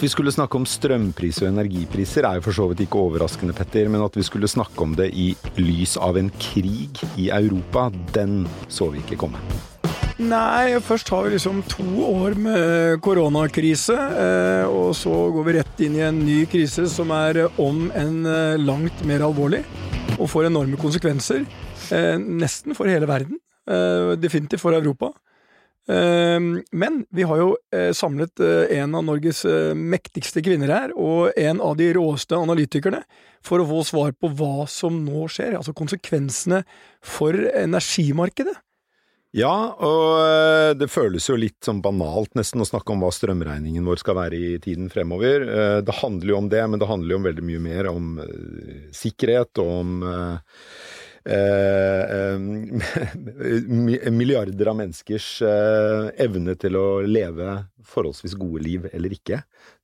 At vi skulle snakke om strømpriser og energipriser er jo for så vidt ikke overraskende, Petter. Men at vi skulle snakke om det i lys av en krig i Europa, den så vi ikke komme. Nei, først har vi liksom to år med koronakrise, eh, og så går vi rett inn i en ny krise som er om en eh, langt mer alvorlig, og får enorme konsekvenser. Eh, nesten for hele verden. Definitivt for Europa. Ehm, men vi har jo eh, samlet eh, en av Norges eh, mektigste kvinner her, og en av de råeste analytikerne, for å få svar på hva som nå skjer, altså konsekvensene for energimarkedet. Ja, og det føles jo litt sånn banalt nesten å snakke om hva strømregningen vår skal være i tiden fremover. Det handler jo om det, men det handler jo om veldig mye mer om sikkerhet og om milliarder av menneskers eh, evne til å leve forholdsvis gode liv eller ikke.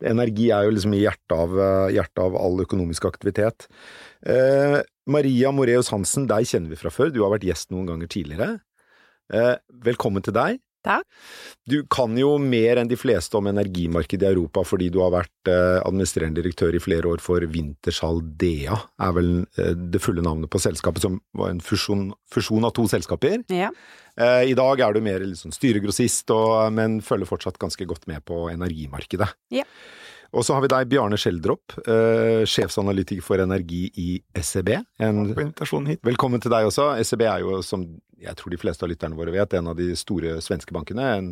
Energi er jo liksom i hjertet av, hjertet av all økonomisk aktivitet. Maria Moreus Hansen, deg kjenner vi fra før. Du har vært gjest noen ganger tidligere. Velkommen til deg. Takk. Du kan jo mer enn de fleste om energimarkedet i Europa fordi du har vært eh, administrerende direktør i flere år for Wintershall Dea, er vel eh, det fulle navnet på selskapet, som var en fusjon, fusjon av to selskaper. Ja. Eh, I dag er du mer liksom styregrossist, og, men følger fortsatt ganske godt med på energimarkedet. Ja. Og så har vi deg, Bjarne Skjeldrop, eh, sjefsanalytiker for energi i SEB. En, velkommen til deg også. SEB er jo, som jeg tror de fleste av lytterne våre vet, en av de store svenske bankene. En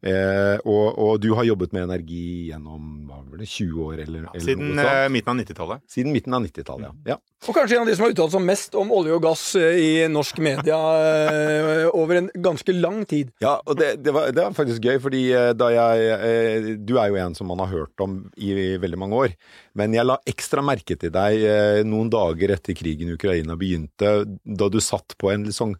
Eh, og, og, du har jobbet med energi gjennom hva var det, 20 år? Eller, ja, siden eh, midten av 90-tallet. Siden midten av 90-tallet, ja. ja. Og kanskje en av de som har uttalt seg mest om olje og gass eh, i norsk media eh, over en ganske lang tid. Ja, og det, det, var, det var, faktisk gøy, fordi eh, da jeg eh, Du er jo en som man har hørt om i, i veldig mange år. Men jeg la ekstra merke til deg noen dager etter krigen i Ukraina begynte, da du satt på en litt sånn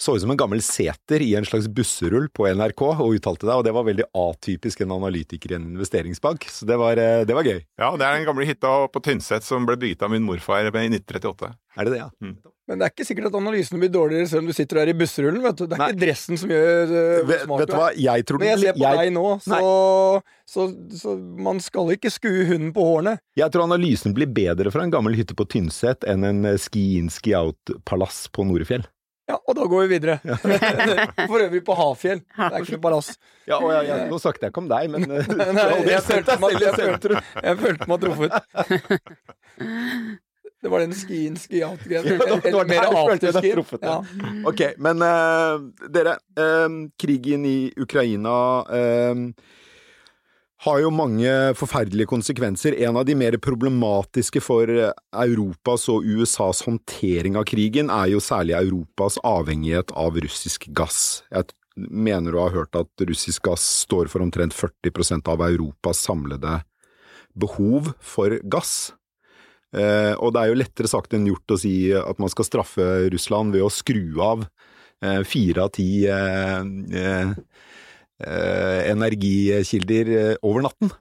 så ut som en gammel seter i en slags busserull på NRK og uttalte det, og det var veldig atypisk en analytiker i en investeringsbank, så det var, eh, det var gøy. Ja, det er den gamle hytta på Tynset som ble bygget av min morfar i 1938. Er det det, ja? Mm. Men det er ikke sikkert at analysene blir dårligere selv om du sitter der i busserullen. vet du. Det er Nei. ikke dressen som gjør uh, vet, vet du hva, jeg tror Men jeg ser på jeg... deg nå, så, så, så, man skal ikke skue hunden på hårene. Jeg tror analysen blir bedre fra en gammel hytte på Tynset enn en eh, ski-in, ski-out-palass på Norefjell. Ja, og da går vi videre. For øvrig på Hafjell. Det er ikke palass. Ja, og jeg, jeg, nå snakket jeg ikke om deg, men eh, Nei, jeg, følte meg, jeg, følte, jeg følte meg truffet. Det var den ski-in, ski-out-greien. Eller mer afterski. Ja. Ok, men uh, dere. Uh, krigen i Ukraina uh, har jo mange forferdelige konsekvenser. En av de mer problematiske for Europas og USAs håndtering av krigen er jo særlig Europas avhengighet av russisk gass. Jeg mener du har hørt at russisk gass står for omtrent 40% av Europas samlede behov for gass. Eh, og det er jo lettere sagt enn gjort å si at man skal straffe Russland ved å skru av eh, fire av ti eh, Eh, energikilder eh, over natten.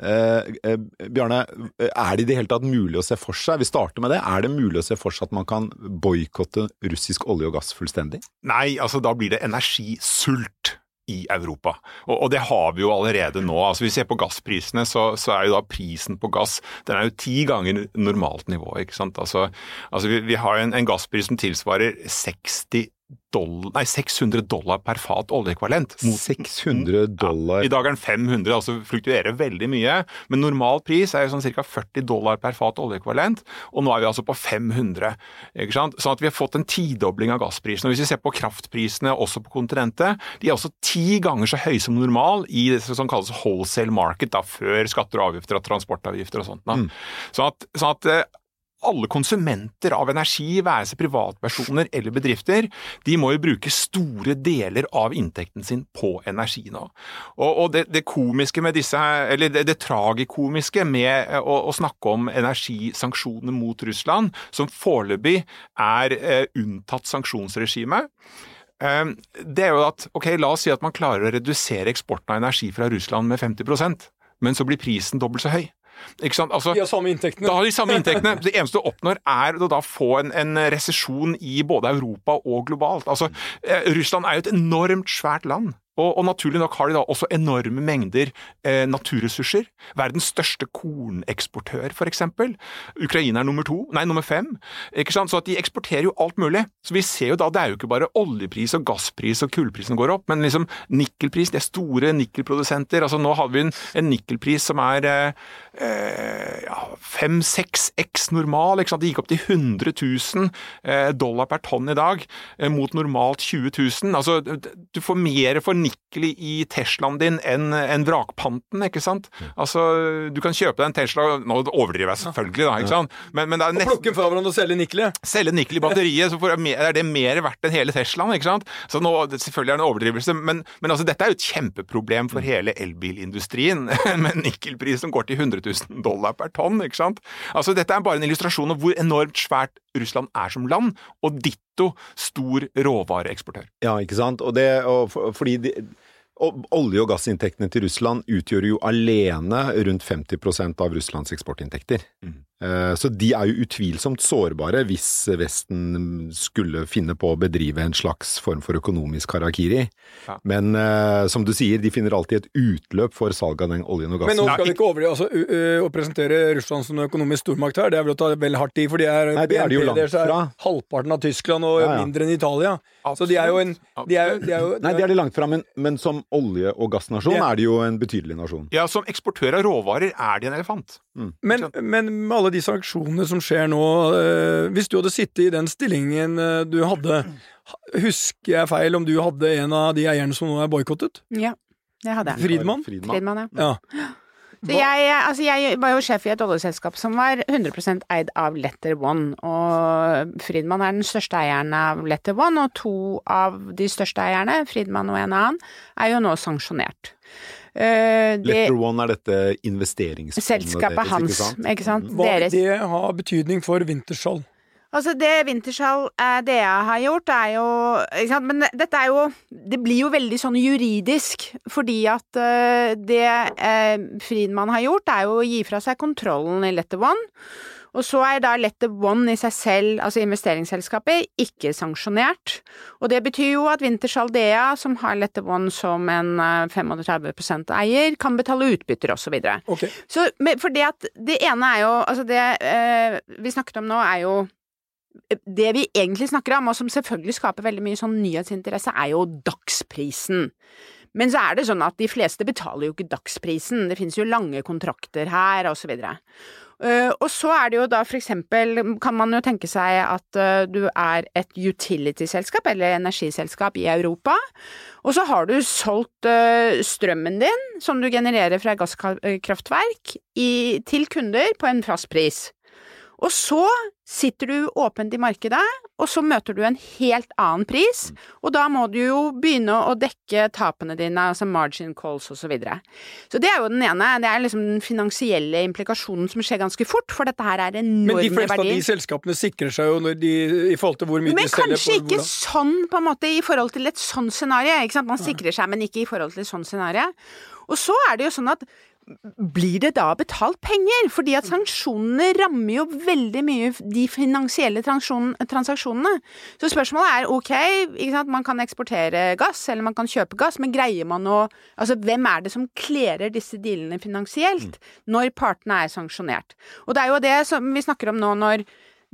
Eh, Bjarne, er det i det hele tatt mulig å se for seg, vi starter med det, er det mulig å se for seg at man kan boikotte russisk olje og gass fullstendig? Nei, altså da blir det energisult i Europa. Og, og, det har vi jo allerede nå. Altså Hvis vi ser på gassprisene, så, så, er jo da prisen på gass den er jo ti ganger normalt nivå. ikke sant? Altså, altså vi, vi, har en, en gasspris som tilsvarer 60 dollar, nei, 600 dollar per fat oljeekvalent. 600 dollar? Ja, I dag er den 500, altså fluktuerer veldig mye. Men normal pris er jo sånn ca. 40 dollar per fat oljeekvalent, og nå er vi altså på 500. ikke sant? Sånn at vi har fått en tidobling av gassprisene. Hvis vi ser på kraftprisene også på kontinentet, de er også ti ganger så høye som normal i det som kalles wholesale market, da, før skatter og avgifter og transportavgifter og sånt. Da. Mm. Sånn at, sånn at eh, alle konsumenter av energi, være seg privatpersoner eller bedrifter, de må jo bruke store deler av inntekten sin på energi nå. Og, og det, det, komiske med disse, eller det, det tragikomiske med å, å, snakke om energisanksjoner mot Russland, som foreløpig er eh, unntatt sanksjonsregimet, eh, det er jo at ok, la oss si at man klarer å redusere eksporten av energi fra Russland med 50% men så blir prisen dobbelt så høy. Ikke sant? Altså, de har samme inntektene. Da har de samme inntektene. Det eneste du oppnår, er å da få en, en resesjon i både Europa og globalt. Altså, eh, Russland er jo et enormt svært land. Og, og, naturlig nok har de da også enorme mengder eh, naturressurser. Verdens største korneksportør, for eksempel. Ukraina er nummer to, nei, nummer fem. Ikke sant? Så at de eksporterer jo alt mulig. Så vi ser jo da, det er jo ikke bare oljepris og gasspris og kullprisen går opp, men liksom nikkelpris, de er store nikkelprodusenter. Altså nå hadde vi en, en nikkelpris som er eh, ja, fem-seks x normal. Ikke sant? Det gikk opp til 100 000 eh, dollar per tonn i dag, eh, mot normalt 20 000. Altså, du får mer for nikkel i Teslaen din enn en vrakpanten, ikke sant? Altså, du kan kjøpe deg en Tesla Nå overdriver jeg selvfølgelig, da, ikke sant? Men, men det er nesten, og plukke fra hverandre og selge nikkelet? Selge nikkelet i batteriet, så er det mer verdt enn hele Teslaen, ikke sant? Så nå, selvfølgelig er det en overdrivelse, men, men altså, dette er jo et kjempeproblem for hele elbilindustrien, med nikkelpris som går til 100 000 dollar per tonn, ikke sant? Altså, dette er bare en illustrasjon av hvor enormt svært Russland er som land, og ditto stor råvareeksportør. Ja, ikke sant. Og det, og for, fordi de, og olje- og gassinntektene til Russland utgjør jo alene rundt 50 av Russlands eksportinntekter. Mm. Eh, så de er jo utvilsomt sårbare hvis Vesten skulle finne på å bedrive en slags form for økonomisk harakiri. Ja. Men uh, som du sier, de finner alltid et utløp for salg av den oljen og gassen. Men nå skal vi ikke overdrive altså, å presentere Russland som en økonomisk stormakt her, det er vel å ta vel hardt i, for de er, Nei, det er de jo langt fra. halvparten av Tyskland og ja, ja. mindre enn Italia. Absolutt. Så de er jo en de er, de er jo, Nei, det er de langt fra, men, men som olje- og gassnasjon er de jo en betydelig nasjon. Ja, som eksportør av råvarer er de en elefant. Mm. Men, men med alle de sanksjonene som skjer nå, eh, hvis du hadde sittet i den stillingen eh, du hadde, husker jeg feil om du hadde en av de eierne som nå er boikottet? Ja, det hadde jeg. Friedmann? Friedmann, ja. ja. Så jeg, altså jeg, var jo sjef i et oljeselskap som var 100 eid av Letter One. Og Fridman er den største eieren av Letter One, og to av de største eierne, Fridman og en annen, er jo nå sanksjonert. Uh, Letter One er dette investeringsfondet Selskapet deres, hans, ikke sant? Ikke sant? Hva vil det ha betydning for Wintershall? Altså, det Wintershall det DA har gjort, er jo ikke sant? Men dette er jo Det blir jo veldig sånn juridisk, fordi at uh, det uh, Friedmann har gjort, er jo å gi fra seg kontrollen i Letter One. Og så er da Letter One i seg selv, altså investeringsselskapet, ikke sanksjonert. Og det betyr jo at Winters Aldea, som har Letter One som en 35% eier, kan betale utbytter osv. Okay. Så, for det at det ene er jo Altså det eh, vi snakket om nå, er jo det vi egentlig snakker om, og som selvfølgelig skaper veldig mye sånn nyhetsinteresse, er jo dagsprisen. Men så er det sånn at de fleste betaler jo ikke dagsprisen, det finnes jo lange kontrakter her, og så videre. Uh, og så er det jo da for eksempel, kan man jo tenke seg at uh, du er et utility-selskap eller energiselskap i Europa, og så har du solgt uh, strømmen din, som du genererer fra gasskraftverk, til kunder på en fast pris. Og så sitter du åpent i markedet, og så møter du en helt annen pris, mm. og da må du jo begynne å dekke tapene dine, altså margin calls og så videre. Så det er jo den ene, det er liksom den finansielle implikasjonen som skjer ganske fort, for dette her er enorme verdier. Men de fleste verdier. av de selskapene sikrer seg jo de, i forhold til hvor mye men de selger. Men kanskje ikke sånn, på en måte, i forhold til et sånn scenario, ikke sant. Man sikrer seg, men ikke i forhold til et sånn scenario. Og så er det jo sånn at blir det da betalt penger? Fordi at sanksjonene rammer jo veldig mye de finansielle transaksjonene. Så spørsmålet er ok, man kan eksportere gass, eller man kan kjøpe gass, men greier man å Altså hvem er det som klerer disse dealene finansielt, når partene er sanksjonert? Og det er jo det som vi snakker om nå når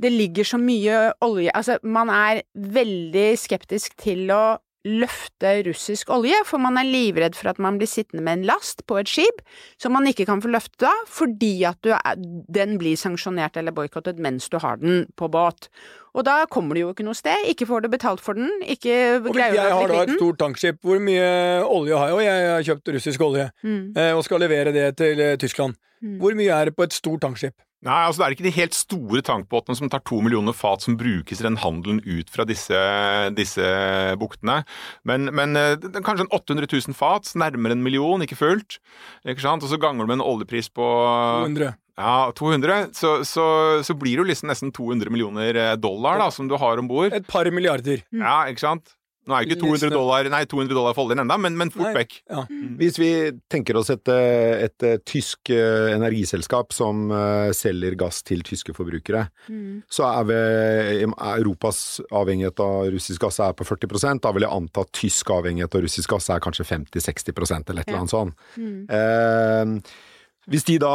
det ligger så mye olje Altså, man er veldig skeptisk til å løfte russisk olje, for man er livredd for at man blir sittende med en last på et skip som man ikke kan få løfta fordi at er, den blir sanksjonert eller boikottet mens du har den på båt. Og da kommer du jo ikke noe sted, ikke får du betalt for den, ikke greier du å Jeg har da et stort tankskip, hvor mye olje har jeg, og jeg har kjøpt russisk olje, mm. Eh, og skal levere det til eh, Tyskland. Mm. Hvor mye er det på et stort tankskip? Nei, altså Det er ikke de helt store tankbåtene som tar to millioner fat som brukes i den handelen ut fra disse, disse buktene. Men, men eh, kanskje en 800 000 fat, nærmere en million, ikke fullt. Ikke sant? Og så ganger du med en oljepris på 200. Ja, 200. Så, så, så blir det jo liksom nesten 200 millioner eh, dollar da, som du har om bord. Et par milliarder. Ja, ikke sant. Nå er ikke 200 dollar, nei, 200 dollar for oljen ennå, men, men, fort vekk. Ja. Mm. Hvis vi tenker oss et, et, et tysk eh, energiselskap som uh, selger gass til tyske forbrukere, mm. så er vi Europas avhengighet av russisk gass er på 40 Da vil jeg anta at tysk avhengighet av russisk gass er kanskje 50-60 eller et eller annet sånt. Mm. Uh, hvis de da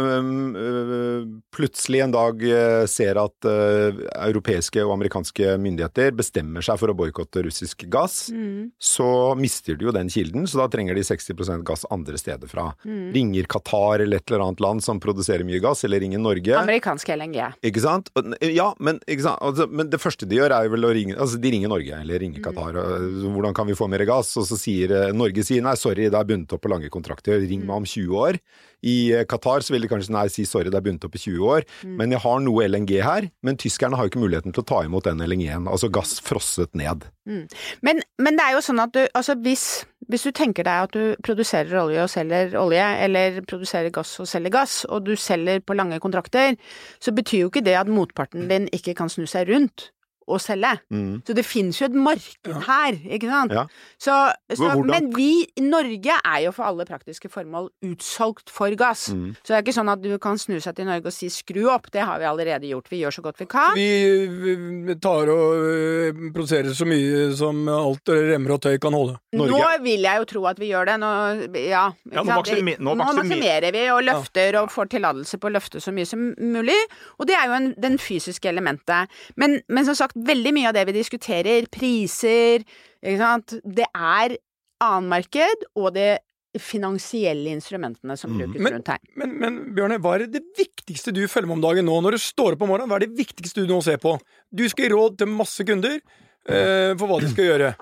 øh, plutselig en dag øh, ser at øh, europeiske og amerikanske myndigheter bestemmer seg for å boikotte russisk gass, mm. så mister de jo den kilden, så da trenger de 60 gass andre steder fra. Mm. Ringer Qatar eller et eller annet land som produserer mye gass, eller ringer Norge. Amerikansk LNG. Ikke sant? Ja, men, sant? Altså, men det første de gjør er vel å ringe Altså, de ringer Norge, eller ringer mm. Qatar. Mm. Hvordan kan vi få mer gass? Og så sier Norge sier nei, sorry, det er bundet opp på lange kontrakter, ring meg om 20 år. I eh, Qatar så vil de kanskje nei, si sorry, det er bundet opp i 20 år, mm. men jeg har noe LNG her. Men tyskerne har jo ikke muligheten til å ta imot den LNG-en, altså gass frosset ned. Mm. Men, men, det er jo sånn at du, altså hvis, hvis, du tenker deg at du produserer olje og selger olje, eller produserer gass og selger gass, og du selger på lange kontrakter, så betyr jo ikke det at motparten din ikke kan snu seg rundt å selge. Mm. Så det finnes jo et marked ja. her, ikke sant. Ja. Så, så, men vi i Norge er jo for alle praktiske formål utsolgt for gass. Mm. Så det er ikke sånn at du kan snu seg til Norge og si skru opp, det har vi allerede gjort. Vi gjør så godt vi kan. Vi tar og øh, produserer så mye som alt remmer og tøy kan holde. Norge. Nå vil jeg jo tro at vi gjør det. Nå, ja, ja nå, maksimer, nå, maksimerer vi og løfter og får tillatelse på å løfte så mye som mulig. Og det er jo en, den fysiske elementet. Men, men som sagt, veldig mye av det vi diskuterer, priser, ikke sant, det er annenmarked og det finansielle instrumentene som mm. brukes men, rundt her. Men, men Bjørne, hva er det viktigste du følger med om dagen nå? Når du står opp om morgenen, hva er det viktigste du nå ser på? Du skal gi råd til masse kunder eh, for hva de skal gjøre.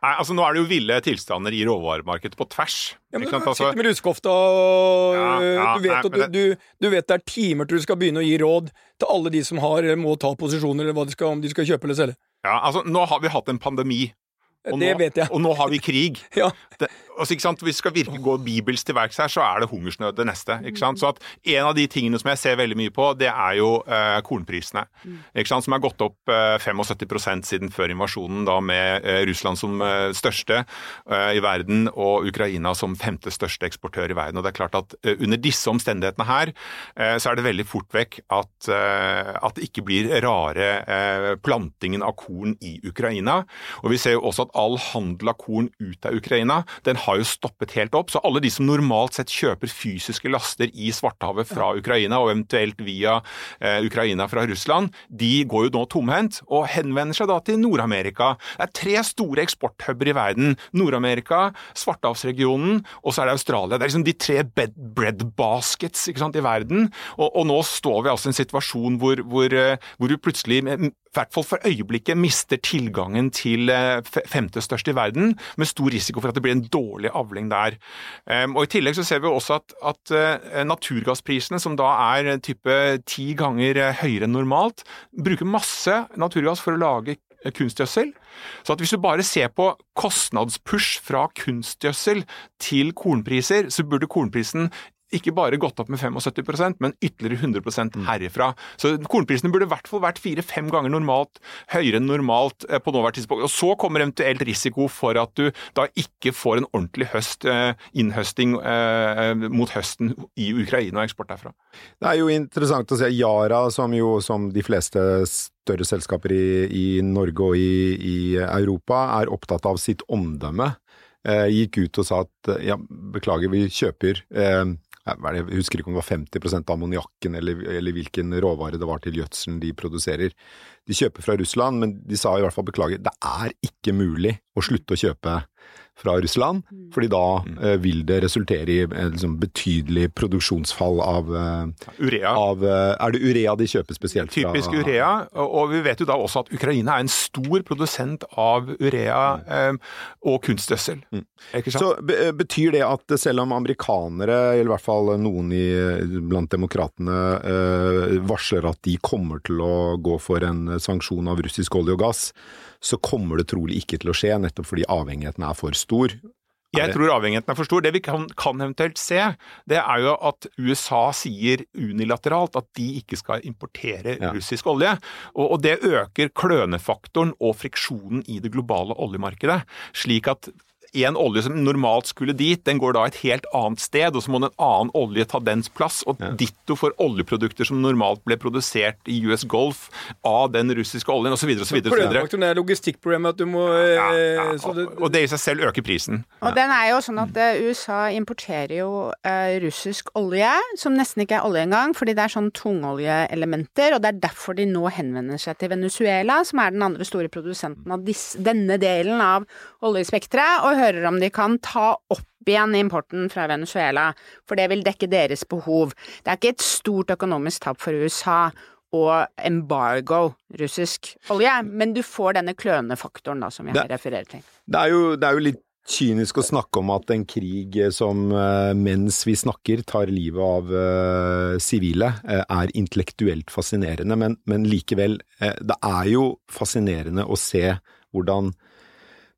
Nei, altså Nå er det jo ville tilstander i råvaremarkedet på tvers. Ja, men Du altså, sitter med lusekofta, og ja, ja, du, vet nei, det... du, du, vet det er timer til du skal begynne å gi råd til alle de som har, må ta posisjoner, eller de skal, om de skal kjøpe eller selge. Ja, altså Nå har vi hatt en pandemi. Og det vet jeg. Og nå har vi krig. ja. det, altså, ikke sant? Hvis vi skal virkelig gå bibelsk til verks her, så er det hungersnød det neste. ikke sant? Så at En av de tingene som jeg ser veldig mye på, det er jo eh, kornprisene. ikke sant? Som er gått opp eh, 75% siden før invasjonen, da med eh, Russland som største i verden og Ukraina som femte største eksportør i verden. Og det er klart at Under disse omstendighetene her, så er det veldig fort vekk at, at det ikke blir rare plantingen av korn i Ukraina. Og Vi ser jo også at all handel av korn ut av Ukraina, den har jo stoppet helt opp. Så alle de som normalt sett kjøper fysiske laster i Svartehavet fra Ukraina, og eventuelt via eh, Ukraina fra Russland, de går jo nå tomhendt og henvender seg da til Nord-Amerika. Det er tre store eksporthuber i verden. Nord-Amerika, Svartehavsregionen og så er det Australia. Det er liksom de tre bread baskets sant, i verden. Og, og, nå står vi altså i en situasjon hvor, hvor, eh, hvor vi plutselig hvert fall for øyeblikket mister tilgangen til eh, femte største i verden, med stor risiko for at det blir en dårlig avling der. Og I tillegg så ser vi også at, at eh, naturgassprisene, som da er type ti ganger eh, høyere enn normalt, bruker masse naturgass for å lage kunstgjødsel. Så at hvis du bare ser på kostnadspush fra kunstgjødsel til kornpriser, så burde kornprisen ikke bare gått opp med 75% men ytterligere 100 mm. herifra. Så kornprisene burde i hvert fall vært fire-fem ganger normalt høyere enn normalt eh, på nåværende tidspunkt. Og så kommer eventuelt risiko for at du da ikke får en ordentlig høst, eh, innhøsting eh, mot høsten i Ukraina og eksport derfra. Det er jo interessant å se Yara, som jo som de fleste større selskaper i, i Norge og i, i, Europa, er opptatt av sitt omdømme. Gikk ut og sa at ja, beklager, vi kjøper eh, jeg husker ikke om det var 50% av ammoniakken eller, eller, hvilken råvare det var til gjødselen de produserer. De kjøper fra Russland, men de sa i hvert fall beklager, det er ikke mulig å slutte å kjøpe fra Russland, mm. fordi da uh, vil det resultere i uh, liksom, betydelig produksjonsfall av, eh, urea. Av, er det urea de kjøper spesielt fra? Typisk urea, og vi vet jo da også at Ukraina er en stor produsent av urea mm. og kunstgjødsel. Mm. Så betyr det at selv om amerikanere, eller i hvert fall noen i, blant demokratene, varsler at de kommer til å gå for en sanksjon av russisk olje og gass, så kommer det trolig ikke til å skje, nettopp fordi avhengigheten er for stor. Jeg tror avhengigheten er for stor. Det vi kan, kan, eventuelt se, det er jo at USA sier unilateralt at de ikke skal importere ja. russisk olje. Og, og det øker klønefaktoren og friksjonen i det globale oljemarkedet. Slik at en olje som normalt skulle dit, den går da et helt annet sted, og så må en annen olje ta dens plass. Og ja. ditto for oljeprodukter som normalt ble produsert i US Golf av den russiske oljen, osv. osv. Det er logistikkproblemet at du må ja, ja, eh, det... Og det i seg selv øker prisen. Og den er jo sånn at uh, USA importerer jo uh, russisk olje, som nesten ikke er olje engang, fordi det er sånn tungoljeelementer, og det er derfor de nå henvender seg til Venezuela, som er den andre store produsenten av disse, denne delen av oljespekteret. og hører om de kan ta opp igjen importen fra Venezuela, for det vil dekke deres behov. Det er ikke et stort økonomisk tap for USA å embargo russisk olje, men du får denne klønefaktoren da, som jeg det, refererer til. Det er, jo, det er jo litt kynisk å snakke om at en krig som eh, mens vi snakker tar livet av eh, sivile, uh, er intellektuelt fascinerende, men, men likevel, det er jo fascinerende å se hvordan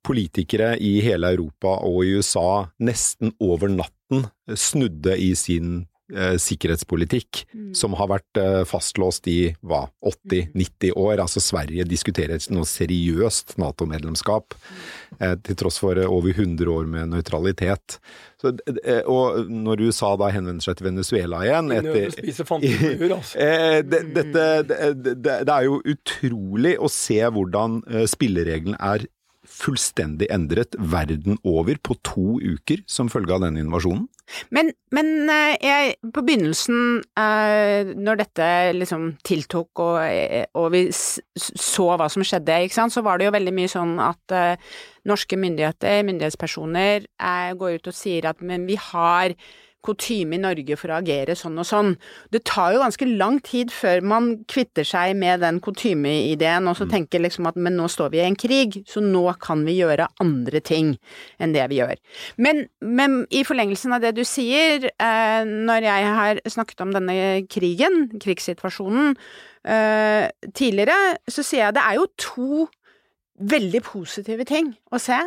politikere i hele Europa og i USA nesten over natten snudde i sin eh, sikkerhetspolitikk, mm. som har vært eh, fastlåst i hva, 80-90 mm. år. Altså Sverige diskuterer noe seriøst Nato-medlemskap, mm. eh, til tross for eh, over 100 år med nøytralitet. Så, eh, og når USA da henvender seg til Venezuela igjen etter altså. Eh, det, dette, det, det, er jo utrolig å se hvordan spillereglene er fullstendig endret verden over på to uker som følge av denne invasjonen? Men, men eh, jeg, på begynnelsen, eh, når dette liksom tiltok og, eh, og, vi så hva som skjedde, sant, så var det jo veldig mye sånn at norske myndigheter, myndighetspersoner, går ut og sier at men vi har kutyme i Norge for å agere sånn og sånn. Det tar jo ganske lang tid før man kvitter seg med den kutymeideen og så mm. tenker liksom at men nå står vi i en krig, så nå kan vi gjøre andre ting enn det vi gjør. Men, men i forlengelsen av det du sier, eh, når jeg har snakket om denne krigen, krigssituasjonen, eh, tidligere, så sier jeg det er jo to veldig positive ting å se.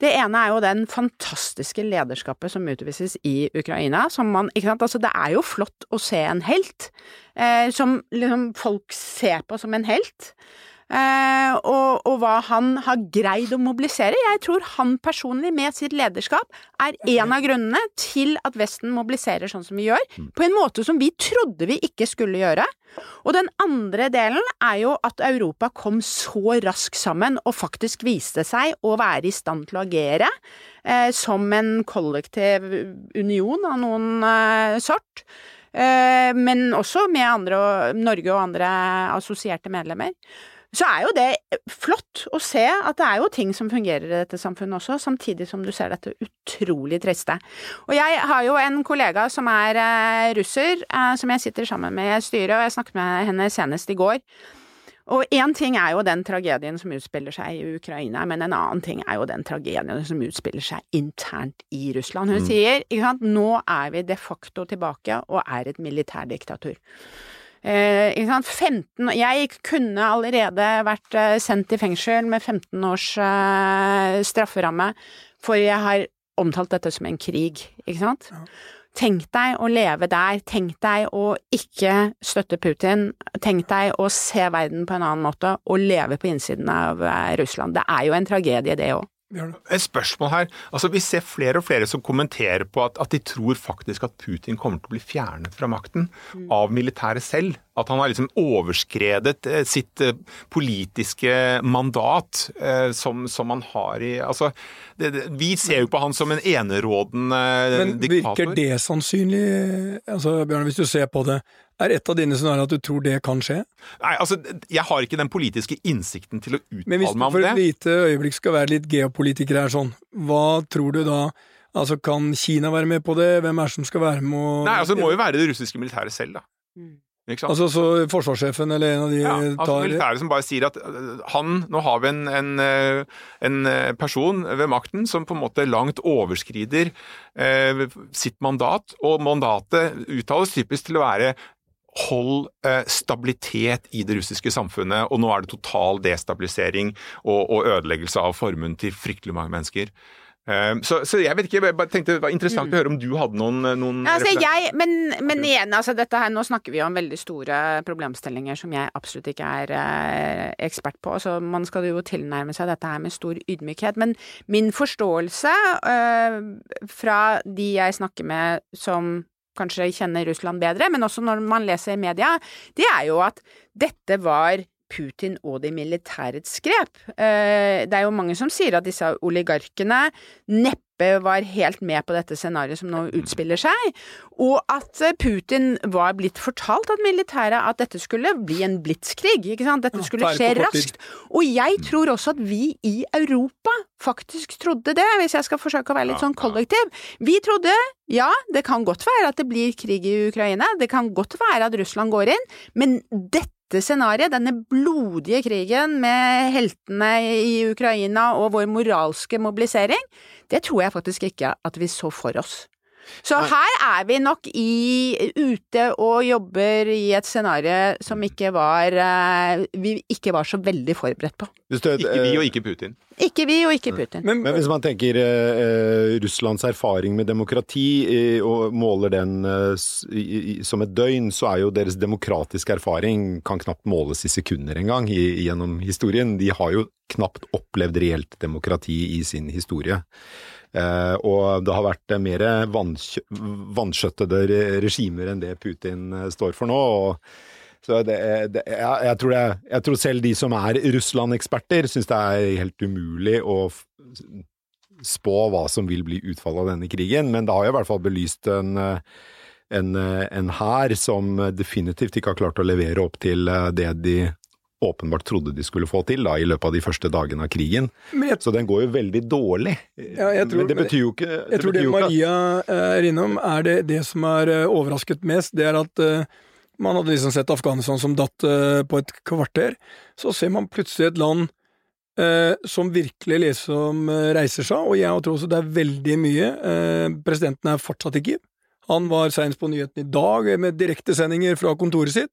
Det ene er jo den fantastiske lederskapet som utvises i Ukraina. Som man, ikke sant, altså det er jo flott å se en helt, eh, som liksom folk ser på som en helt. Eh, og, og, hva han har greid å mobilisere. Jeg tror han personlig, med sitt lederskap, er en av grunnene til at Vesten mobiliserer sånn som vi gjør, mm. på en måte som vi trodde vi ikke skulle gjøre. Og den andre delen er jo at Europa kom så raskt sammen og faktisk viste seg å være i stand til å agere eh, som en kollektiv union av noen eh, sort. Eh, men også med andre, Norge og andre assosierte medlemmer så er jo det flott å se at det er jo ting som fungerer i dette samfunnet også, samtidig som du ser dette utrolig triste. Og jeg har jo en kollega som er eh, russer, eh, som jeg sitter sammen med i styret, og jeg snakket med henne senest i går. Og én ting er jo den tragedien som utspiller seg i Ukraina, men en annen ting er jo den tragedien som utspiller seg internt i Russland. Hun mm. sier ikke sant, nå er vi de facto tilbake og er et militærdiktatur. Eh, 15, jeg kunne allerede vært eh, sendt i fengsel med 15 års eh, strafferamme, for jeg har omtalt dette som en krig, ikke sant? Ja. Tenk deg å leve der, tenk deg å ikke støtte Putin, tenk deg å se verden på en annen måte og leve på innsiden av eh, Russland. Det er jo en tragedie, det òg. Et spørsmål her. Altså, Vi ser flere og flere som kommenterer på at, at, de tror faktisk at Putin kommer til å bli fjernet fra makten mm. av militæret selv. At han har liksom overskredet eh, sitt eh, politiske mandat eh, som, som, han har i altså, det, det, Vi ser jo på han som en enerådende Men diktator. Men virker det sannsynlig, altså, Bjørn, hvis du ser på det? Er et av dine scenarioer at du tror det kan skje? Nei, altså, Jeg har ikke den politiske innsikten til å uttale meg om det. Men hvis du for et lite øyeblikk skal være litt geopolitiker her sånn, hva tror du da? Altså, Kan Kina være med på det? Hvem er det som skal være med og Nei, altså Det må jo være det russiske militæret selv, da. Mm. Altså så forsvarssjefen eller en av de ja, altså tar Militæret som bare sier at øh, han Nå har vi en, en, øh, en, øh, person ved makten som på en måte langt overskrider eh, sitt mandat, og mandatet uttales typisk til å være hold eh, stabilitet i det russiske samfunnet, og nå er det total destabilisering og, og ødeleggelse av formuen til fryktelig mange mennesker. Ehm, så, så, jeg vet ikke, jeg bare tenkte det var interessant mm. å høre om du hadde noen, noen altså, jeg, men, men, igjen, altså dette her, nå snakker vi om veldig store problemstillinger som jeg absolutt ikke er eh, ekspert på, så man skal jo tilnærme seg dette her med stor ydmykhet. Men min forståelse eh, fra de jeg snakker med som kanskje kjenner Russland bedre, men også når man leser i media, det er jo at dette var Putin og de militærets grep. Eh, det er jo mange som sier at disse oligarkene neppe var helt med på dette scenarioet som nå utspiller seg, og at Putin var blitt fortalt av militæret at dette skulle bli en blitskrig, ikke sant, dette skulle skje raskt. Og jeg tror også at vi i Europa faktisk trodde det, hvis jeg skal forsøke å være litt sånn kollektiv. Vi trodde ja, det kan godt være at det blir krig i Ukraina, det kan godt være at Russland går inn, men dette dette scenarioet, denne blodige krigen med heltene i Ukraina og vår moralske mobilisering, det tror jeg faktisk ikke at vi så for oss. Så her er vi nok i, ute og jobber i et scenario som ikke var eh, vi ikke var så veldig forberedt på. ikke vi og ikke Putin. Ikke vi og ikke Putin. Men, men hvis man tenker eh, Russlands erfaring med demokrati eh, og måler den uh, som et døgn, så er jo deres demokratiske erfaring kan knapt måles i sekunder engang gjennom historien. De har jo knapt opplevd reelt demokrati i sin historie. Eh, og det har vært mer vanskjøttede regimer enn det Putin eh, står for nå. og så det, det, jeg, jeg, tror det, jeg, tror selv de som er Russland-eksperter, syns det er helt umulig å spå hva som vil bli utfallet av denne krigen, men det har jo i hvert fall belyst en en, en hær som definitivt ikke har klart å levere opp til det de åpenbart trodde de skulle få til da, i løpet av de første dagene av krigen. Jeg, så den går jo veldig dårlig. Ja, tror, men det betyr jo ikke det Jeg tror det Maria er innom, er det, det som har eh, overrasket mest. Det er at uh, man hadde liksom sett Afghanistan som datt uh, på et kvarter. Så ser man plutselig et land uh, som virkelig liksom reiser seg, og jeg tror også det er veldig mye. presidenten er fortsatt i Kiev. Han var seinest på nyhetene i dag med direktesendinger fra kontoret sitt,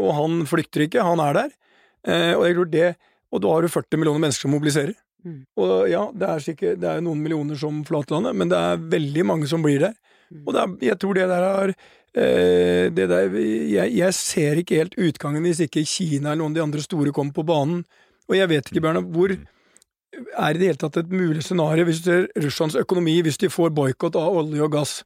og han flykter ikke, han er der. Eh, og jeg tror det Og da har du 40 millioner mennesker som mobiliserer. Mm. Og ja, det er, sikkert, det er noen millioner som forlater landet, men det er veldig mange som blir der. Mm. Og er, jeg tror det der har eh, det der, jeg, jeg, ser ikke helt utgangen hvis ikke Kina eller noen av de andre store kommer på banen. Og jeg vet ikke, Bjørnar, hvor er i det hele tatt et mulig scenario hvis du ser Russlands økonomi, hvis de får boikott av olje og gass?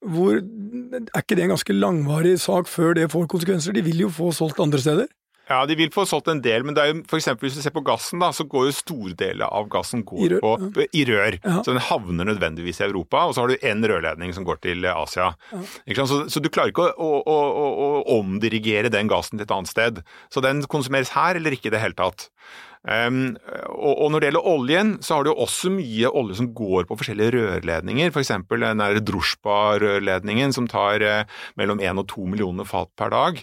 Hvor, er ikke det en ganske langvarig sak før det får konsekvenser? De vil jo få solgt andre steder? Ja, de vil få solgt en del, men det er jo for eksempel, hvis du ser på gassen, da, så går jo store deler av gassen I rør. På, i rør. Ja. Så den havner nødvendigvis i Europa, og så har du én rørledning som går til Asia. Ja. Så, så, du klarer ikke å, å, å, å, omdirigere den gassen til et annet sted. Så den konsumeres her eller ikke i det hele tatt. Um, og, og, når det gjelder oljen, så har du jo også mye olje som går på forskjellige rørledninger. F.eks. den der Druzjba-rørledningen som tar eh, mellom 1 og 2 millioner fat per dag.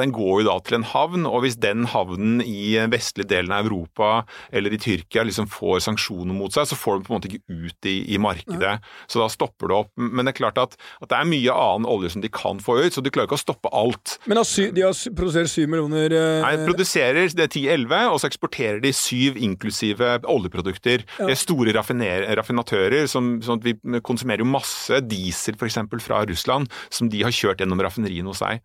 Den går jo da til en havn, og hvis den havnen i vestlige delen av Europa eller i Tyrkia liksom får sanksjoner mot seg, så får den på en måte ikke ut i, i markedet. Så da stopper det opp. Men det er klart at, at, det er mye annen olje som de kan få ut, så du klarer ikke å stoppe alt. Men de har produsert 7 millioner eh... Nei, de produserer 10-11, og så eksporterer eksporterer de syv inklusive oljeprodukter. Ja. Det er store raffinatører, som, at vi konsumerer jo masse diesel f.eks. fra Russland, som de har kjørt gjennom raffineriene hos seg.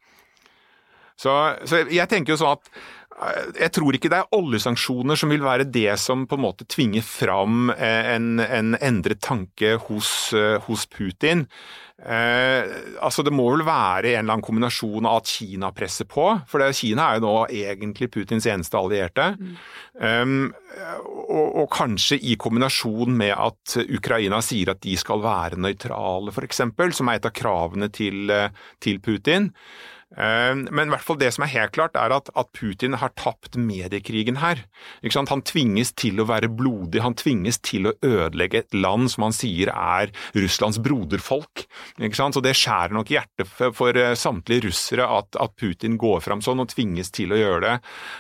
Så, så, jeg tenker jo sånn at eh, jeg tror ikke det er oljesanksjoner som vil være det som på en måte tvinger fram eh, en, en endret tanke hos, eh, hos Putin. Eh, altså Det må vel være en eller annen kombinasjon av at Kina presser på, for det, Kina er jo nå egentlig Putins eneste allierte. Mm. Um, og, og, kanskje i kombinasjon med at Ukraina sier at de skal være nøytrale, f.eks., som er et av kravene til, eh, til Putin. Eh, men i hvert fall det som er helt klart, er at, at Putin har tapt mediekrigen her. Han tvinges til å være blodig, han tvinges til å ødelegge et land som han sier er Russlands broderfolk. Så Det skjærer nok hjertet for, for eh, samtlige russere at, at, Putin går fram sånn og tvinges til å gjøre det.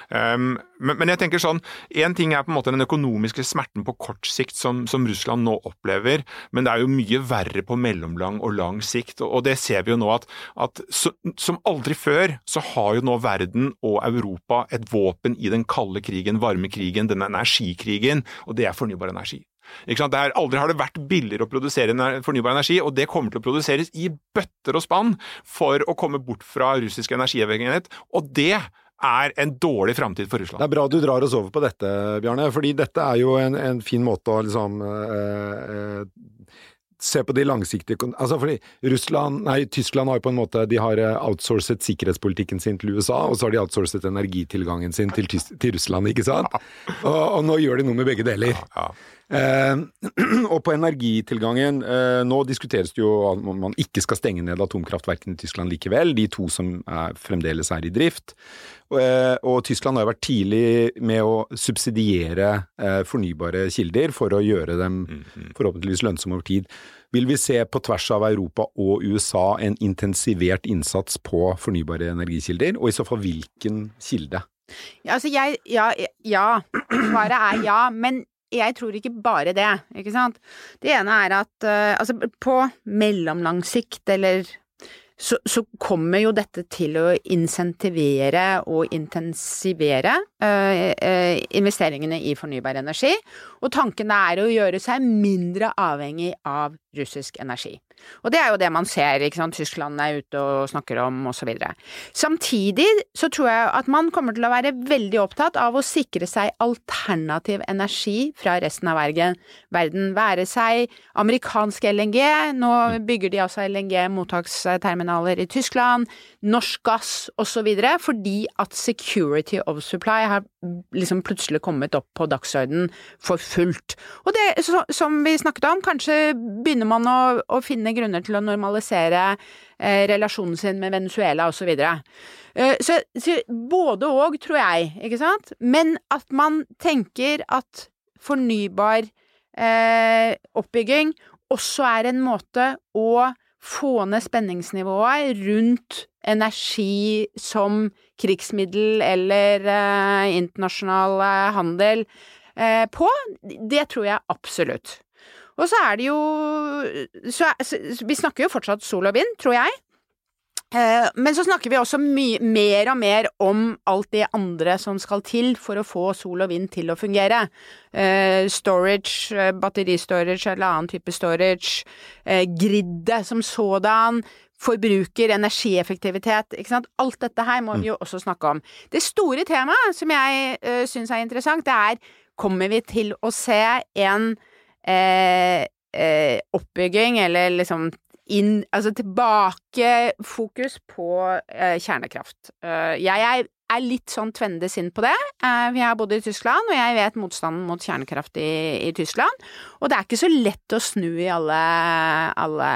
Um, men, men, jeg tenker sånn, Én ting er på en måte den økonomiske smerten på kort sikt som, som, Russland nå opplever, men det er jo mye verre på mellomlang og lang sikt. Og, og det ser vi jo nå at, at så, som aldri før så har jo nå verden og Europa et våpen i den kalde krigen, varmekrigen, den energikrigen, og det er fornybar energi. Er, aldri har det vært billigere å produsere fornybar energi, og det kommer til å produseres i bøtter og spann for å komme bort fra russisk energiavhengighet. Og det er en dårlig framtid for Russland. Det er bra du drar oss over på dette, Bjarne. fordi dette er jo en, en fin måte å liksom eh, øh, se på de langsiktige altså fordi Russland, nei, Tyskland har jo på en måte de har eh, outsourcet sikkerhetspolitikken sin til USA, og så har de outsourcet energitilgangen sin til, til Russland, ikke sant? Og, og, nå gjør de noe med begge deler. Eh, og på energitilgangen eh, Nå diskuteres det jo at man ikke skal stenge ned atomkraftverkene i Tyskland likevel, de to som er, fremdeles er i drift. Og, eh, og, Tyskland har jo vært tidlig med å subsidiere eh, fornybare kilder for å gjøre dem mhm. forhåpentligvis lønnsomme over tid. Vil vi se på tvers av Europa og USA en intensivert innsats på fornybare energikilder, og i så fall hvilken kilde? Ja, altså jeg, ja, ja. Svaret er ja. Men jeg tror ikke bare det, ikke sant. Det ene er at uh, altså på mellomlang sikt, eller så, så, kommer jo dette til å insentivere og intensivere uh, uh, investeringene i fornybar energi, og tanken er å gjøre seg mindre avhengig av russisk energi. Og det er jo det man ser, ikke sant, Tyskland er ute og snakker om osv. Samtidig så tror jeg at man kommer til å være veldig opptatt av å sikre seg alternativ energi fra resten av verden, være seg amerikansk LNG, nå bygger de altså LNG-mottaksterminaler i Tyskland, norsk gass osv., fordi at security of supply har liksom plutselig kommet opp på dagsordenen for fullt. Og det, som vi snakket om, kanskje begynner man å, å finne grunner til å normalisere eh, relasjonen sin med Venezuela osv. Så, eh, så, så både og, tror jeg, ikke sant? Men at man tenker at fornybar eh, oppbygging også er en måte å få ned spenningsnivået rundt energi som krigsmiddel eller eh, internasjonal eh, handel eh, på, det tror jeg absolutt. Og så er det jo så, så, Vi snakker jo fortsatt sol og vind, tror jeg. Eh, men så snakker vi også mer og mer om alt det andre som skal til for å få sol og vind til å fungere. Eh, storage, eh, batteristorage eller annen type storage, griddet som sådan, forbruker, energieffektivitet, ikke sant. Alt dette her må vi jo også snakke om. Det store temaet som jeg syns er interessant, det er kommer vi til å se en eh, oppbygging, eller liksom inn Altså tilbakefokus på eh, kjernekraft. Uh, jeg er, er, litt sånn tvende sinn på det. Uh, vi har bodd i Tyskland, og jeg vet motstanden mot kjernekraft i, i, Tyskland. Og det er ikke så lett å snu i alle, alle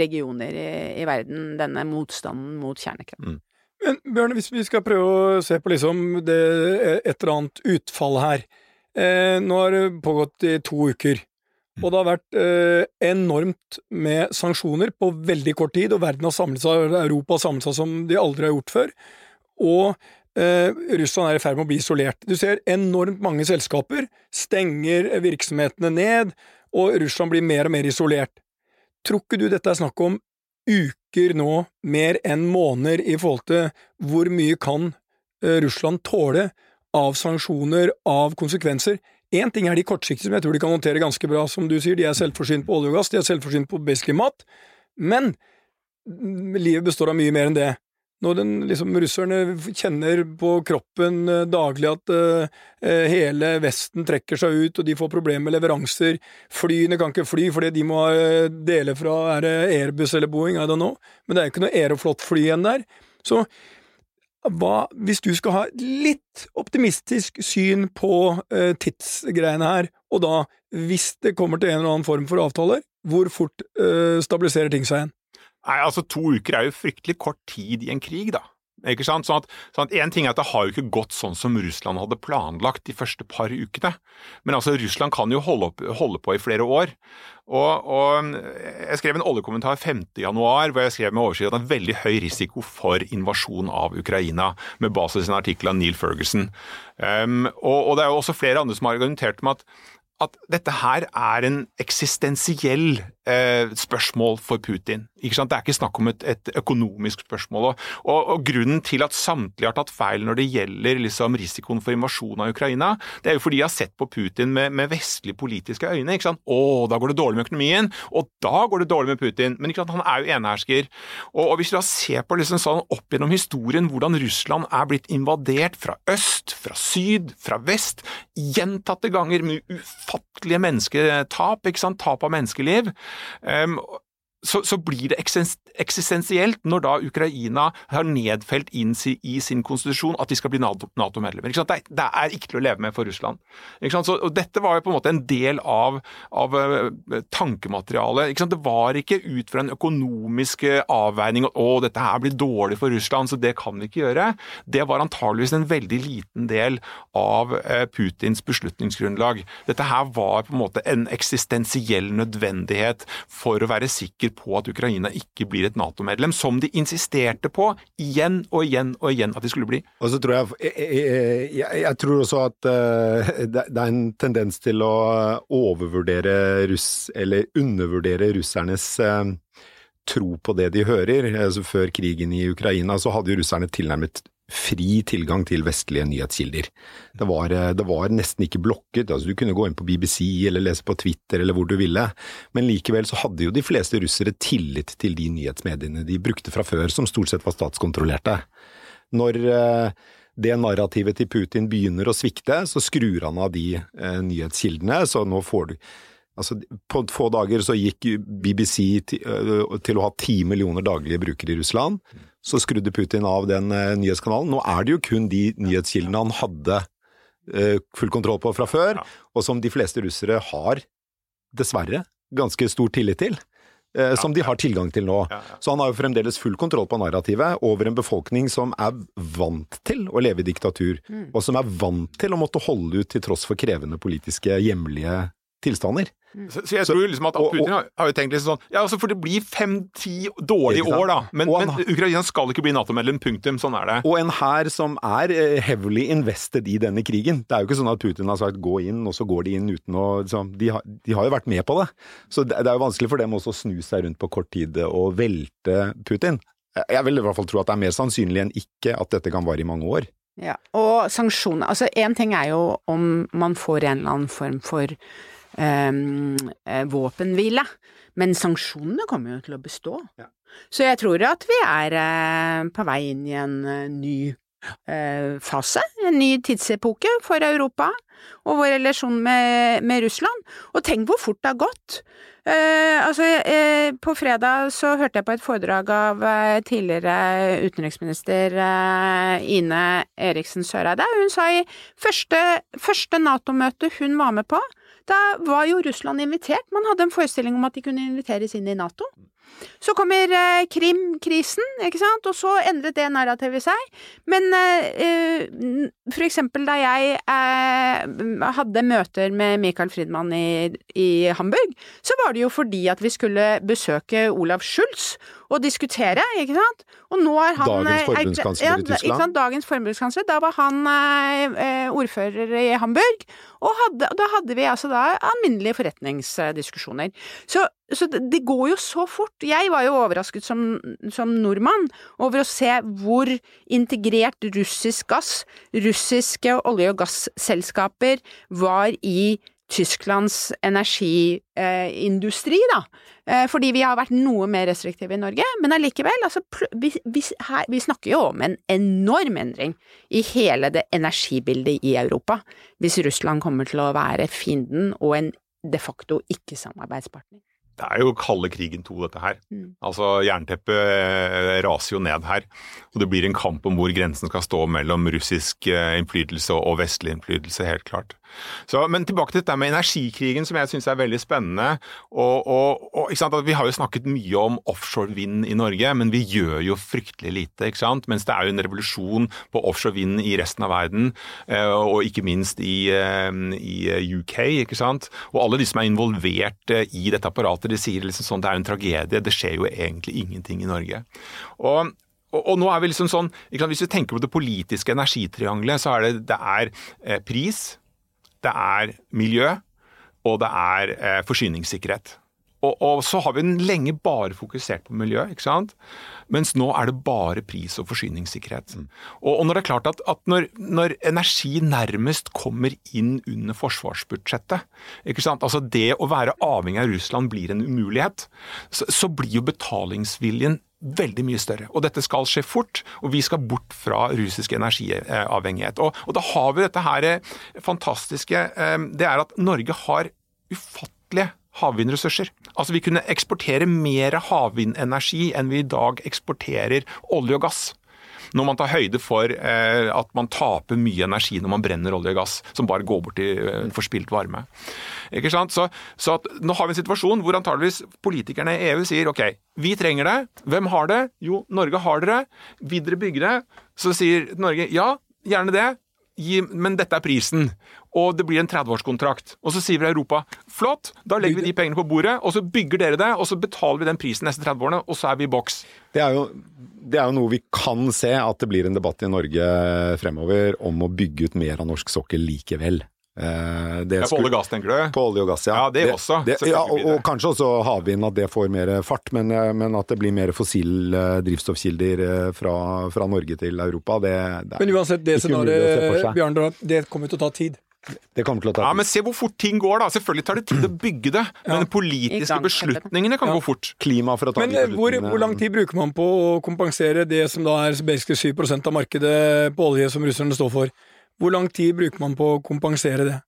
regioner i, i, verden, denne motstanden mot kjernekraft. Mm. Men Bjørn, hvis vi skal prøve å se på liksom det, et eller annet utfall her. Eh, nå har det pågått i to uker. Og det har vært eh, enormt med sanksjoner på veldig kort tid, og verden har samlet seg, Europa har samlet seg som de aldri har gjort før. Og eh, Russland er i ferd med å bli isolert. Du ser enormt mange selskaper stenger virksomhetene ned, og Russland blir mer og mer isolert. Tror ikke du dette er snakk om uker nå, mer enn måneder, i forhold til hvor mye kan eh, Russland tåle av sanksjoner, av konsekvenser. Én ting er de kortsiktige, som jeg tror de kan håndtere ganske bra. Som du sier, de er selvforsynt på olje og gass, de er selvforsynt på basically mat. Men livet består av mye mer enn det. Når den, liksom, russerne kjenner på kroppen uh, daglig at uh, hele Vesten trekker seg ut, og de får problemer med leveranser Flyene kan ikke fly fordi de må dele fra er det Airbus eller Boeing, I don't know. Men det er jo ikke noe Aeroflot-fly igjen der. Så hva, hvis du skal ha litt optimistisk syn på eh, tidsgreiene her, og da, hvis det kommer til en eller annen form for avtaler, hvor fort eh, stabiliserer ting seg igjen? Nei, altså To uker er jo fryktelig kort tid i en krig, da. Ikke sant? Sånn at, sånn at en ting er at Det har jo ikke gått sånn som Russland hadde planlagt de første par ukene. Men altså, Russland kan jo holde, opp, holde på i flere år. Og, og, Jeg skrev en oljekommentar 5.1 hvor jeg skrev med oversikt at det er veldig høy risiko for invasjon av Ukraina, med basis i en artikkel av Neil Ferguson. Um, og, og, Det er jo også flere andre som har argumentert med at at dette her er en eksistensiell eh, spørsmål for Putin. Ikke sant? Det er ikke snakk om et, et økonomisk spørsmål. Og, og, og, Grunnen til at samtlige har tatt feil når det gjelder liksom, risikoen for invasjon av Ukraina, det er jo fordi de har sett på Putin med, med vestlige politiske øyne. ikke sant? Å, da går det dårlig med økonomien, og da går det dårlig med Putin. Men ikke sant? han er jo enehersker. Og, og Hvis du da ser på liksom sånn opp gjennom historien hvordan Russland er blitt invadert fra øst, fra syd, fra vest, gjentatte ganger med ufattelige mennesketap, ikke sant? tap av menneskeliv, Um, så, så, blir det eksistensielt når da Ukraina har nedfelt inn i sin konstitusjon at de skal bli Nato-medlemmer. NATO det, det, er ikke til å leve med for Russland. Så, Dette var jo på en måte en del av, av uh, tankematerialet. Det var ikke ut fra en økonomisk avveining at å, dette her blir dårlig for Russland, så det kan vi ikke gjøre. Det var antageligvis en veldig liten del av uh, Putins beslutningsgrunnlag. Dette her var på en måte en eksistensiell nødvendighet for å være sikker på at Ukraina ikke blir et Nato-medlem, som de insisterte på igjen og igjen og igjen at de skulle bli. Og så tror jeg, jeg, jeg, jeg tror også at uh, det, er en tendens til å overvurdere russ, eller undervurdere russernes uh, tro på det de hører. Altså, før krigen i Ukraina så hadde jo russerne tilnærmet fri tilgang til vestlige nyhetskilder. Det var, eh, det var, nesten ikke blokket, altså du kunne gå inn på BBC eller lese på Twitter eller hvor du ville, men likevel så hadde jo de fleste russere tillit til de nyhetsmediene de brukte fra før, som stort sett var statskontrollerte. Når eh, det narrativet til Putin begynner å svikte, så skrur han av de eh, nyhetskildene, så nå får du Altså, på få dager så gikk BBC til, øh, å ha ti millioner daglige brukere i Russland. Så skrudde Putin av den uh, nyhetskanalen. Nå er det jo kun de nyhetskildene han hadde uh, full kontroll på fra før, og som de fleste russere har, dessverre, ganske stor tillit til. Som de har tilgang til nå. Så han har jo fremdeles full kontroll på narrativet over en befolkning som er vant til å leve i diktatur, mm. og som er vant til å måtte holde ut til tross for krevende politiske hjemlige tilstander. Mm. Så, så, jeg tror liksom at, Putin har, har, jo tenkt liksom sånn Ja, altså for det blir fem-ti dårlige år, da. Men, han, men, Ukraina skal ikke bli Nato-medlem. Punktum. Sånn er det. Og en hær som er eh, heavily invested i denne krigen. Det er jo ikke sånn at Putin har sagt gå inn, og så går de inn uten å liksom, de, har, de, har jo vært med på det. Så det, det er jo vanskelig for dem også å snu seg rundt på kort tid og velte Putin. Jeg vil i hvert fall tro at det er mer sannsynlig enn ikke at dette kan vare i mange år. Ja, og sanksjoner Altså, én ting er jo om man får en eller annen form for eh, våpenhvile. Men sanksjonene kommer jo til å bestå. Ja. Så jeg tror at vi er eh, på vei inn i en eh, ny eh, fase, en ny tidsepoke for Europa og vår relasjon med, med Russland. Og tenk hvor fort det har gått. Eh, altså, eh, på fredag så hørte jeg på et foredrag av eh, tidligere utenriksminister eh, Ine Eriksen Søreide. Hun sa i første, første Nato-møte hun var med på, da var jo Russland invitert. Man hadde en forestilling om at de kunne inviteres inn i Nato. Så kommer eh, Krim-krisen, ikke sant, og så endret det narrativet seg. Men eh, eh, for eksempel da jeg eh, hadde møter med Michael Friedmann i, i, Hamburg, så var det jo fordi at vi skulle besøke Olav Schultz og diskutere, ikke sant. Og nå er han Dagens eh, forbundskansler ja, i Tyskland? Dagens forbundskansler. Da var han eh, ordfører i Hamburg, og hadde, da hadde vi altså da alminnelige forretningsdiskusjoner. Så så det, går jo så fort. Jeg var jo overrasket som, som, nordmann over å se hvor integrert russisk gass, russiske olje- og gasselskaper, var i Tysklands energiindustri, da. Eh, fordi vi har vært noe mer restriktive i Norge, men allikevel, altså, vi, vi, her, vi, snakker jo om en enorm endring i hele det energibildet i Europa, hvis Russland kommer til å være fienden og en de facto ikke-samarbeidspartner. Det er jo kalde krigen to, dette her. Mm. Altså, Jernteppet eh, raser jo ned her. Og det blir en kamp om hvor grensen skal stå mellom russisk eh, innflytelse og vestlig innflytelse, helt klart. Så, men tilbake til dette med energikrigen, som jeg syns er veldig spennende. Og, og, og Vi har jo snakket mye om offshore vind i Norge, men vi gjør jo fryktelig lite. ikke sant? Mens det er jo en revolusjon på offshore vind i resten av verden, eh, og ikke minst i, eh, i UK. ikke sant? Og alle de som er involvert eh, i dette apparatet, de sier liksom sånn det er en tragedie. Det skjer jo egentlig ingenting i Norge. Og og, nå er vi liksom sånn, Hvis vi tenker på det politiske energitriangelet, så er det, det er pris, det er miljø, og det er eh, forsyningssikkerhet. Og, og, så har vi lenge bare fokusert på miljø, ikke sant? mens nå er det bare pris og forsyningssikkerhet. Mm. Og, og, når det er klart at, at når, når, energi nærmest kommer inn under forsvarsbudsjettet, ikke sant? altså det å være avhengig av Russland blir en umulighet, så, så blir jo betalingsviljen veldig mye større. Og dette skal skje fort, og vi skal bort fra russisk energiavhengighet. Og, og da har vi dette her eh, fantastiske, eh, det er at Norge har ufattelige havvindressurser. Altså Vi kunne eksportere mer havvindenergi enn vi i dag eksporterer olje og gass. Når man tar høyde for eh, at man taper mye energi når man brenner olje og gass, som bare går bort i eh, forspilt varme. Ikke sant? Så, så at, nå har vi en situasjon hvor antageligvis politikerne i EU sier ok, vi trenger det. Hvem har det? Jo, Norge har dere. Vil dere bygge det? Så sier Norge ja, gjerne det men dette er prisen. Og det blir en 30-årskontrakt. Og så sier vi Europa flott, da legger vi de pengene på bordet, og så bygger dere det, og så betaler vi den prisen neste 30 årene, og så er vi i boks. Det er jo det er jo noe vi kan se at det blir en debatt i Norge fremover om å bygge ut mer av norsk sokkel likevel. Eh, ja, på olje og gass, tenker du? På olje og gass, ja. Ja, det, det også. Det, ja, og, og, kanskje også havvind, at det får mer fart. Men, eh, men at det blir mer fossile eh, drivstoffkilder fra, fra, Norge til Europa, det, det Men uansett, det scenarioet, Bjørn, det kommer til å ta tid. Det kommer til å ta tid. Ja, Men se hvor fort ting går, da. Selvfølgelig tar det tid å bygge det. Men de politiske beslutningene kan ja. gå fort. Klima for å ta men, de hvor, hvor, lang tid bruker man på å kompensere det som da er basically 7% av markedet på olje som russerne står for? Hvor lang tid bruker man på å kompensere det?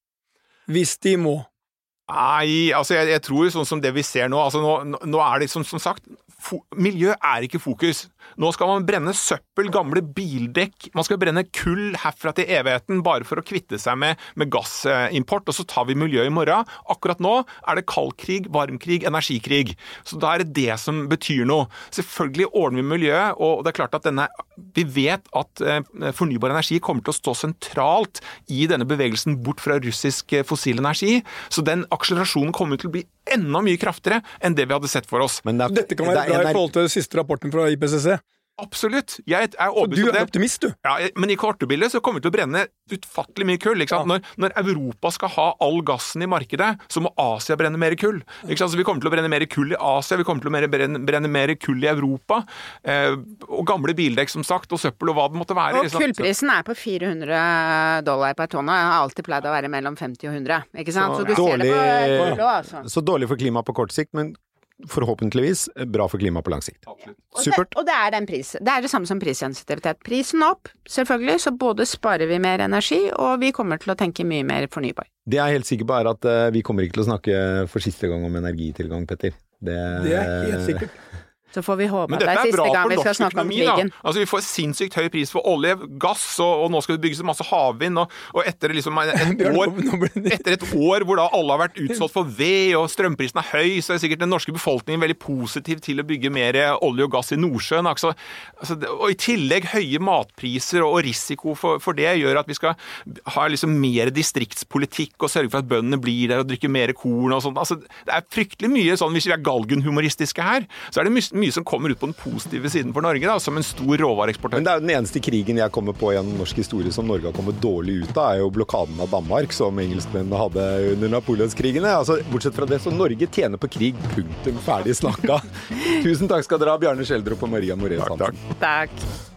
Hvis de må. Nei, altså jeg, jeg tror sånn som det vi ser nå altså Nå, nå er det som, som sagt Miljø er ikke fokus. Nå skal man brenne søppel, gamle bildekk, man skal brenne kull herfra til evigheten bare for å kvitte seg med, med gassimport, og så tar vi miljø i morgen. Akkurat nå er det kaldkrig, varmkrig, energikrig. Så da er det det som betyr noe. Selvfølgelig ordner vi miljøet, og det er klart at denne Vi vet at eh, fornybar energi kommer til å stå sentralt i denne bevegelsen bort fra russisk eh, fossil energi, så den akselerasjonen kommer til å bli enda mye kraftigere enn det vi hadde sett for oss. Men det er, Dette kan være bra i forhold til siste rapporten fra IPCC. Absolutt. Jeg er overbevist om det. Du er optimist, du. Ja, men i kortebildet så kommer vi til å brenne utfattelig mye kull. Ja. Når, når, Europa skal ha all gassen i markedet, så må Asia brenne mer kull. Så vi kommer til å brenne mer kull i Asia, vi kommer til å brenne, brenne mer kull i Europa. Eh, og gamle bildekk, som sagt, og søppel og hva det måtte være. Og kullprisen er på 400 dollar per tonn, og har alltid pleid å være mellom 50 og 100. Ikke sant? Så, så du dårlig, ser det på kull altså. Så dårlig for klimaet på kort sikt, men forhåpentligvis bra for klimaet på lang sikt. Supert. Og det, og det er den pris. Det er det samme som prissensitivitet. Prisen opp, selvfølgelig, så både sparer vi mer energi, og vi kommer til å tenke mye mer fornybar. Det jeg er helt sikker på, er at uh, vi kommer ikke til å snakke for siste gang om energitilgang, Petter. Det, det er helt sikkert. Så får vi håpe at det er siste gang vi skal snakke økonomi, om krigen. Altså, vi får sinnssykt høy pris for olje, gass, og, og nå skal det bygges masse havvind. Og, og etter, liksom et år, etter et år hvor da alle har vært utsolgt for ved, og strømprisen er høy, så er sikkert den norske befolkningen veldig positiv til å bygge mer olje og gass i Nordsjøen. Altså, altså, og i tillegg høye matpriser og, og risiko for, for, det gjør at vi skal ha liksom mer distriktspolitikk og sørge for at bøndene blir der og drikker mer korn og sånt. Altså, det er fryktelig mye sånn, hvis vi er galgenhumoristiske her, så er det mye mye som kommer ut på den positive siden for Norge, da, som en stor råvareeksportør. Men det er jo den eneste krigen jeg kommer på gjennom norsk historie som Norge har kommet dårlig ut av, er jo blokaden av Danmark, som engelskmennene hadde under napoleonskrigene. Altså, bortsett fra det, så Norge tjener på krig. Punktum. Ferdig snakka. Tusen takk skal dere ha, Bjarne Skjeldrup og Maria Moreus Hansen. Takk. takk.